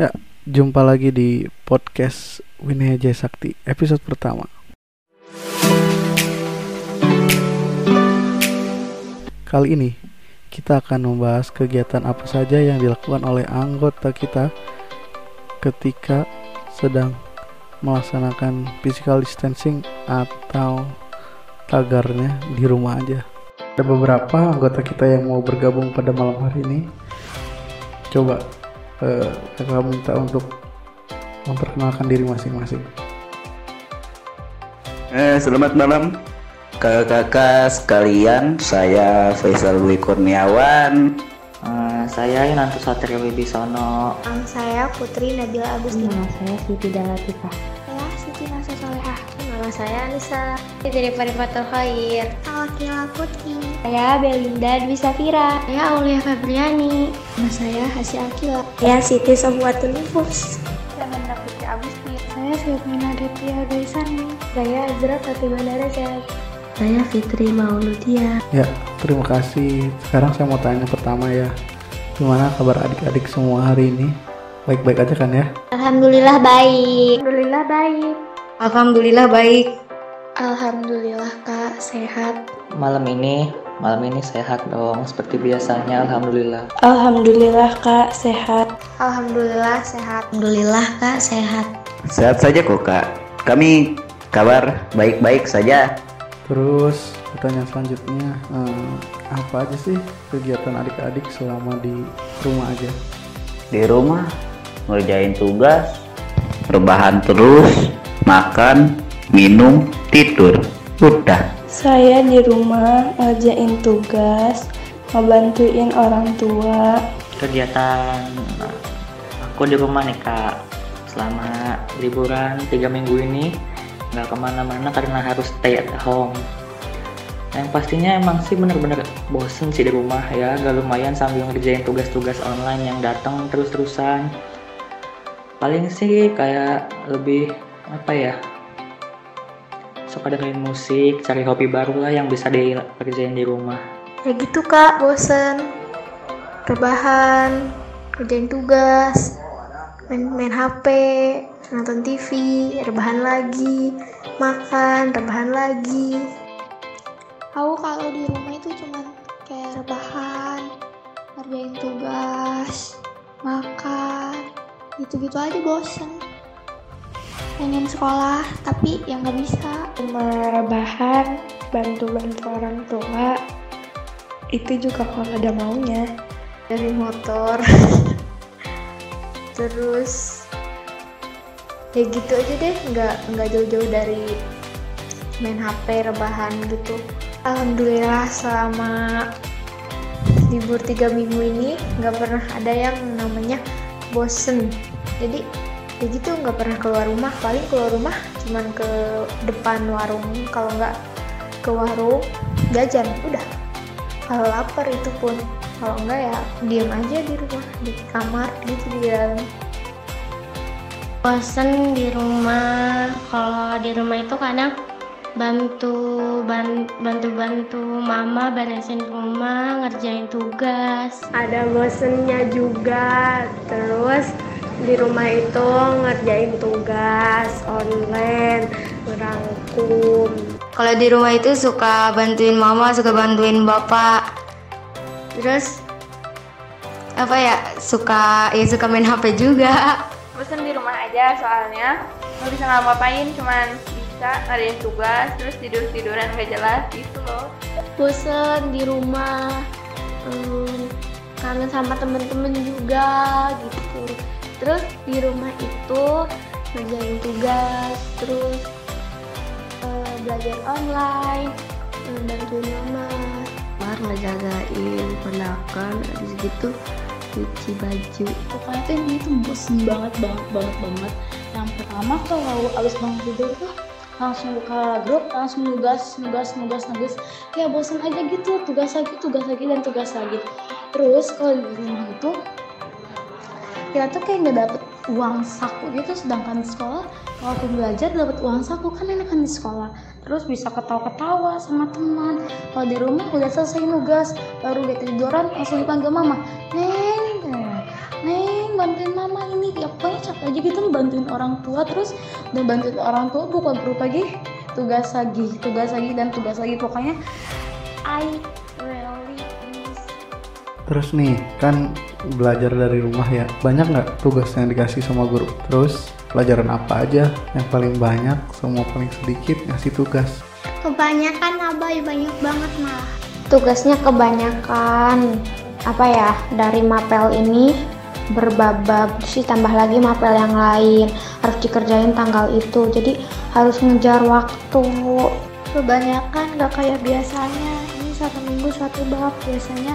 Ya, jumpa lagi di podcast Winaya Jaya Sakti episode pertama. Kali ini kita akan membahas kegiatan apa saja yang dilakukan oleh anggota kita ketika sedang melaksanakan physical distancing atau tagarnya di rumah aja. Ada beberapa anggota kita yang mau bergabung pada malam hari ini. Coba eh, kakak minta untuk memperkenalkan diri masing-masing. Eh, selamat malam kakak-kakak sekalian. Saya Faisal Dwi Kurniawan. Eh, saya Yunanto Satrio Wibisono. Nama saya Putri Nabila Agustina. Nama saya Siti Dalatifah. Saya Anissa. Dari Parifatul Khair. Alkila Putri. Saya Belinda Dwi Safira. Saya Aulia Febriani. Nama saya Hasi Akila. Saya Siti Sabuatul Nufus. Saya Menda Putri Agusti. Saya Syukmina Aditya Gaisani. Saya Azra Fatimah Darajat. Saya Fitri Mauludia. Ya, terima kasih. Sekarang saya mau tanya pertama ya. Gimana kabar adik-adik semua hari ini? Baik-baik aja kan ya? Alhamdulillah baik. Alhamdulillah baik. Alhamdulillah baik. Alhamdulillah kak sehat. Malam ini, malam ini sehat dong seperti biasanya. Alhamdulillah. Alhamdulillah kak sehat. Alhamdulillah sehat. Alhamdulillah kak sehat. Sehat saja kok kak. Kami kabar baik-baik saja. Terus pertanyaan selanjutnya, eh, apa aja sih kegiatan adik-adik selama di rumah aja? Di rumah ngerjain tugas, rebahan terus, makan, minum, tidur. Udah. Saya di rumah ngerjain tugas, ngebantuin orang tua. Kegiatan aku di rumah nih kak. Selama liburan tiga minggu ini nggak ke mana-mana karena harus stay at home. Yang pastinya emang sih bener-bener bosen sih di rumah ya, gak lumayan sambil ngerjain tugas-tugas online yang datang terus-terusan. Paling sih kayak lebih apa ya, suka dengerin musik, cari hobi baru lah yang bisa dikerjain di rumah. Ya gitu kak, bosen. Rebahan, kerjain tugas, main, main HP, nonton TV, rebahan lagi, makan, rebahan lagi. Aku kalau di rumah itu cuman kayak rebahan, ngerjain tugas, makan, gitu-gitu aja bosen. Pengen sekolah, tapi yang nggak bisa. Cuma rebahan, bantu-bantu orang tua. Itu juga kalau ada maunya. Dari motor. Terus ya gitu aja deh nggak nggak jauh-jauh dari main HP rebahan gitu alhamdulillah selama libur tiga minggu ini nggak pernah ada yang namanya bosen jadi ya gitu nggak pernah keluar rumah. Paling keluar rumah cuman ke depan warung. Kalau nggak ke warung jajan. Udah. Kalau lapar itu pun. Kalau enggak ya diam aja di rumah. Di kamar gitu di dalam bosen di rumah. Kalau di rumah itu kadang bantu bantu bantu mama beresin rumah ngerjain tugas. Ada bosennya juga. Terus di rumah itu ngerjain tugas online merangkum kalau di rumah itu suka bantuin mama suka bantuin bapak. Terus apa ya suka ya suka main hp juga. Bosan di rumah aja soalnya. Nggak bisa ngapa-ngapain cuman bisa ngadain tugas terus tidur tiduran gak jelas gitu loh. Bosan di rumah. Hmm, kangen sama temen-temen juga gitu terus di rumah itu ngerjain tugas terus uh, belajar online bantuin mama. Mar ngejagain penakan habis gitu cuci baju. Pokoknya tuh ini tuh bosen banget banget banget banget. Yang pertama kalau abis bangun tidur tuh langsung buka grup langsung nugas nugas nugas nugas. Ya bosen aja gitu tugas lagi tugas lagi dan tugas lagi. Terus kalau di rumah itu kita tuh kayak nggak dapet uang saku gitu sedangkan di sekolah walaupun belajar dapat uang saku kan enakan di sekolah. Terus bisa ketawa-ketawa sama teman. Kalau di rumah udah selesai nugas baru dia tiduran langsung dipanggil mama. Neng neng bantuin mama ini. Ya aja gitu bantuin orang tua terus dan bantuin orang tua bukan berupa lagi tugas lagi tugas lagi dan tugas lagi. Pokoknya I really miss Terus nih, kan belajar dari rumah ya. Banyak nggak tugas yang dikasih sama guru? Terus pelajaran apa aja yang paling banyak, semua paling sedikit ngasih tugas? Kebanyakan abai banyak banget malah. Tugasnya kebanyakan apa ya dari mapel ini berbabab sih tambah lagi mapel yang lain harus dikerjain tanggal itu jadi harus ngejar waktu Kebanyakan gak kayak biasanya. Ini satu minggu satu bab biasanya.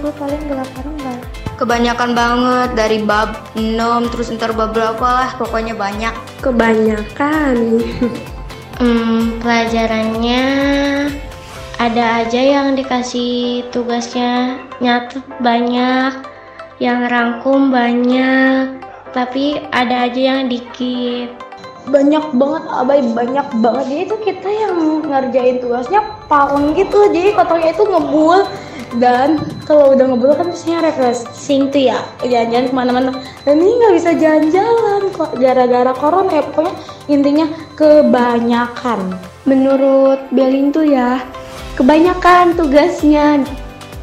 Minggu paling delapan lembar. Kebanyakan banget dari bab 6 terus ntar bab berapa lah pokoknya banyak. Kebanyakan. Hmm, pelajarannya ada aja yang dikasih tugasnya nyatet banyak, yang rangkum banyak, tapi ada aja yang dikit. banyak banget abai banyak banget jadi itu kita yang ngerjain tugasnya paleng gitu jadi kotornya itu ngebul dan kalau udah ngebul kan biasanya refreshing tuh ya. Jalan-jalan ke mana-mana. Dan ini nggak bisa jalan-jalan kok. Gara-gara corona ya pokoknya intinya kebanyakan. Menurut Belin tuh ya, kebanyakan tugasnya.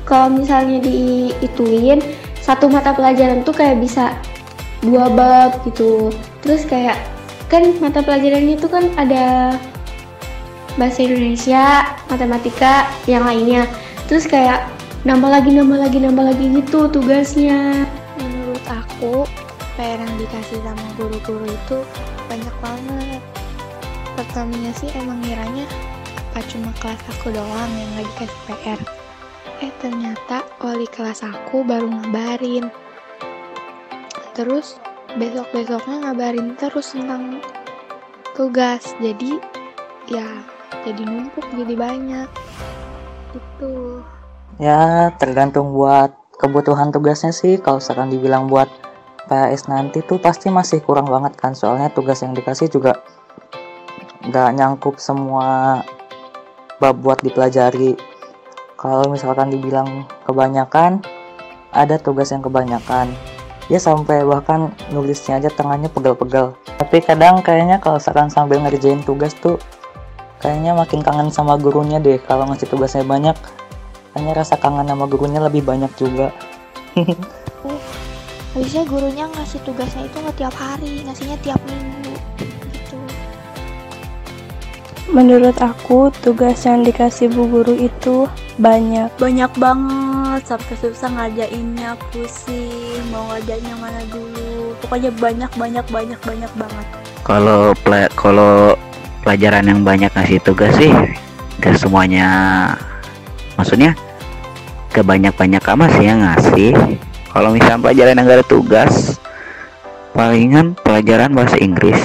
Kalau misalnya diituin satu mata pelajaran tuh kayak bisa dua bab gitu. Terus kayak kan mata pelajarannya itu kan ada bahasa Indonesia, matematika, yang lainnya. Terus kayak nambah lagi, nambah lagi, nambah lagi gitu tugasnya. Menurut aku, PR yang dikasih sama guru-guru itu banyak banget. Pertamanya sih emang ngiranya apa cuma kelas aku doang yang gak dikasih PR. Eh ternyata wali kelas aku baru ngabarin. Terus besok-besoknya ngabarin terus tentang tugas. Jadi ya jadi numpuk jadi banyak. Itu. Ya, tergantung buat kebutuhan tugasnya sih. Kalau misalkan dibilang buat PAS nanti tuh pasti masih kurang banget kan. Soalnya tugas yang dikasih juga nggak nyangkup semua bab buat dipelajari. Kalau misalkan dibilang kebanyakan, ada tugas yang kebanyakan. Ya sampai bahkan nulisnya aja tangannya pegel-pegel. Tapi kadang kayaknya kalau misalkan sambil ngerjain tugas tuh kayaknya makin kangen sama gurunya deh kalau ngasih tugasnya banyak kayaknya rasa kangen sama gurunya lebih banyak juga Habisnya gurunya ngasih tugasnya itu nggak tiap hari, ngasihnya tiap minggu. Gitu. Menurut aku, tugas yang dikasih bu guru itu banyak. banyak banget sampai susah ngajainnya pusing mau ngajain yang mana dulu pokoknya banyak banyak banyak banyak banget Kalau kalau pelajaran yang banyak ngasih tugas sih gak semuanya maksudnya gak banyak-banyak amat sih yang ngasih kalau misalnya pelajaran yang gak ada tugas palingan pelajaran bahasa Inggris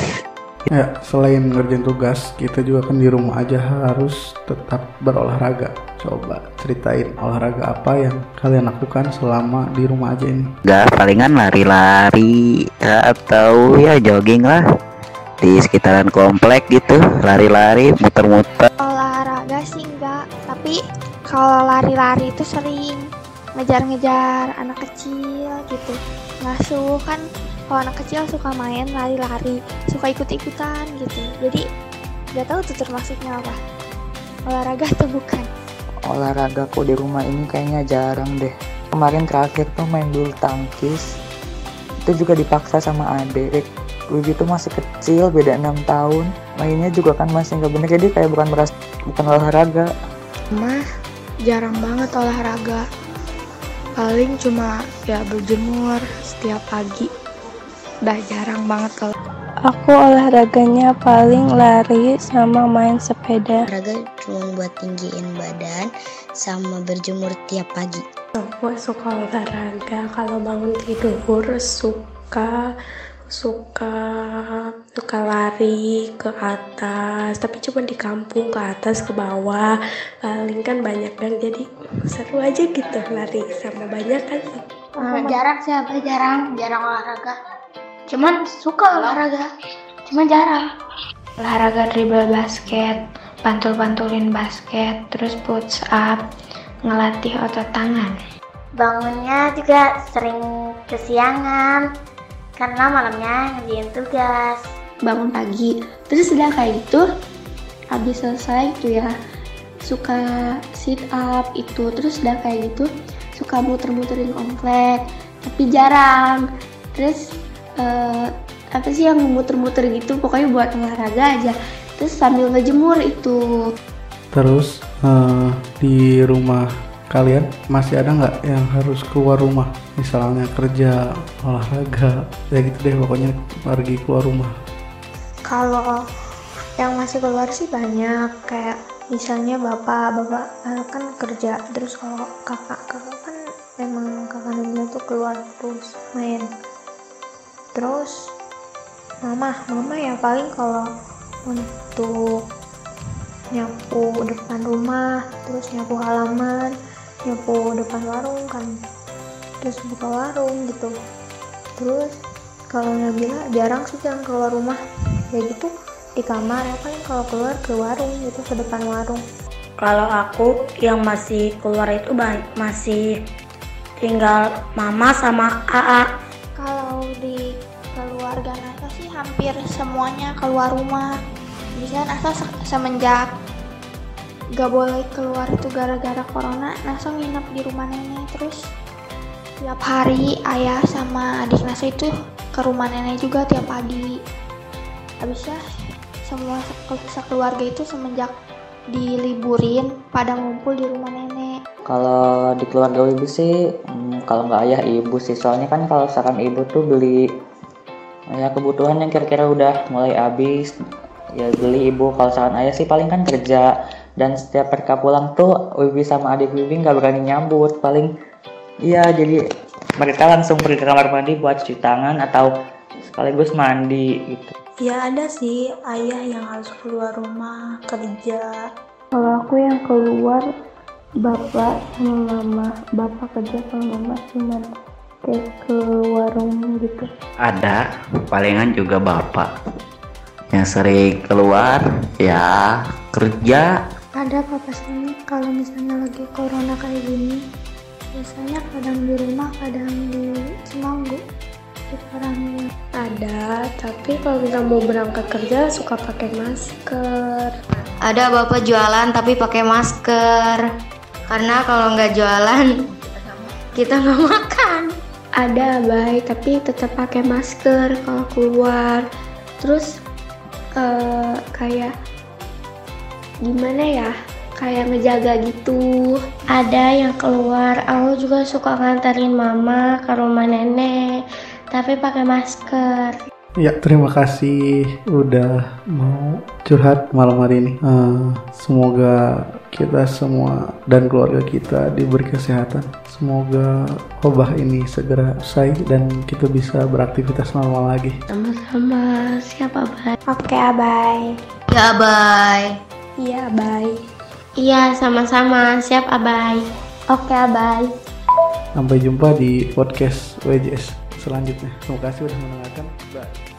Ya, selain ngerjain tugas, kita juga kan di rumah aja harus tetap berolahraga. Coba ceritain olahraga apa yang kalian lakukan selama di rumah aja ini. gak palingan lari-lari atau ya jogging lah di sekitaran komplek gitu lari-lari muter-muter kalau lari-lari itu sering ngejar-ngejar anak kecil gitu. Ngasuh kan kalau anak kecil suka main lari-lari, suka ikut-ikutan gitu. Jadi nggak tahu tuh termasuknya apa. Olahraga atau bukan? olahragaku di rumah ini kayaknya jarang deh kemarin terakhir tuh main bulu tangkis itu juga dipaksa sama adik Wibi tuh masih kecil beda 6 tahun mainnya juga kan masih nggak bener jadi kayak bukan beras bukan olahraga Mah jarang banget olahraga. Paling cuma ya berjemur setiap pagi. Udah jarang banget kalau Aku olahraganya paling lari sama main sepeda. Olahraga cuma buat tinggiin badan sama berjemur tiap pagi. Aku suka olahraga kalau bangun tidur suka suka suka lari ke atas tapi cuma di kampung ke atas ke bawah. Paling kan banyak kan jadi seru aja gitu lari sama banyak kan. Eh, jarang sih apa jarang jarang olahraga. Cuman suka olahraga cuman jarang. Olahraga dribble basket pantul-pantulin basket terus push up ngelatih otot tangan. Bangunnya juga sering kesiangan karena malamnya ngerjain tugas. Bangun pagi. Terus udah kayak gitu habis selesai itu ya suka sit up itu. Terus udah kayak gitu suka muter-muterin komplek tapi jarang. Terus uh, apa sih yang muter-muter gitu? Pokoknya buat olahraga aja. Terus sambil ngejemur itu. Terus uh, di rumah kalian masih ada nggak yang harus keluar rumah? Misalnya kerja olahraga ya gitu deh pokoknya pergi keluar rumah. Kalau yang masih keluar sih banyak kayak misalnya bapak bapak uh, kan kerja. Terus kalau kakak kakak kan emang kakak dia tuh keluar terus main. Terus mama mama ya paling kalau untuk nyapu depan rumah terus nyapu halaman nyapu depan warung kan. Terus buka warung gitu. Terus kalau Nabila jarang sih jangan keluar rumah. Ya gitu di kamar ya paling kalau keluar ke warung gitu ke depan warung. Kalau aku yang masih keluar itu masih tinggal mama sama AA. Kalau di keluarga Nasa sih hampir semuanya keluar rumah. Bisa Nasa semenjak gak boleh keluar itu gara-gara corona. Nasa nginep di rumah nenek terus. Tiap hari ayah sama adik Nasa itu ke rumah nenek juga tiap pagi. Habisnya semua sekeluarga itu semenjak diliburin pada ngumpul di rumah nenek. Kalau di keluarga ibu sih, hmm, kalau nggak ayah ibu sih, soalnya kan kalau misalkan ibu tuh beli ya kebutuhan yang kira-kira udah mulai habis, ya beli ibu. Kalau misalkan ayah sih paling kan kerja dan setiap mereka pulang tuh Wibi sama adik Wibi nggak berani nyambut, paling iya jadi mereka langsung pergi ke kamar mandi buat cuci tangan atau sekaligus mandi gitu. Ya ada sih ayah yang harus keluar rumah kerja. Kalau aku yang keluar bapak sama mama, bapak kerja sama mama cuma kayak ke warung gitu. Ada, palingan juga bapak yang sering keluar ya kerja. Ada papa sini kalau misalnya lagi corona kayak gini? Biasanya kadang di rumah kadang di Semanggu. Orangnya ada tapi kalau kita mau berangkat kerja suka pakai masker. Ada bapak jualan tapi pakai masker. Karena kalau nggak jualan kita nggak makan. Ada baik tapi tetap pakai masker kalau keluar. Terus uh, kayak gimana ya kayak ngejaga gitu ada yang keluar aku juga suka nganterin mama ke rumah nenek tapi pakai masker. Ya, terima kasih udah mau curhat malam hari ini. Uh, semoga kita semua dan keluarga kita diberi kesehatan. Semoga wabah ini segera usai dan kita bisa beraktivitas normal lagi. Sama-sama, siapa Abai? Oke, Abai. Ya, Abai. Iya, Abai. Iya, sama-sama, siap Abai. Oke, Abai. Sampai jumpa di podcast WJS selanjutnya. Terima kasih sudah mendengarkan. Bye.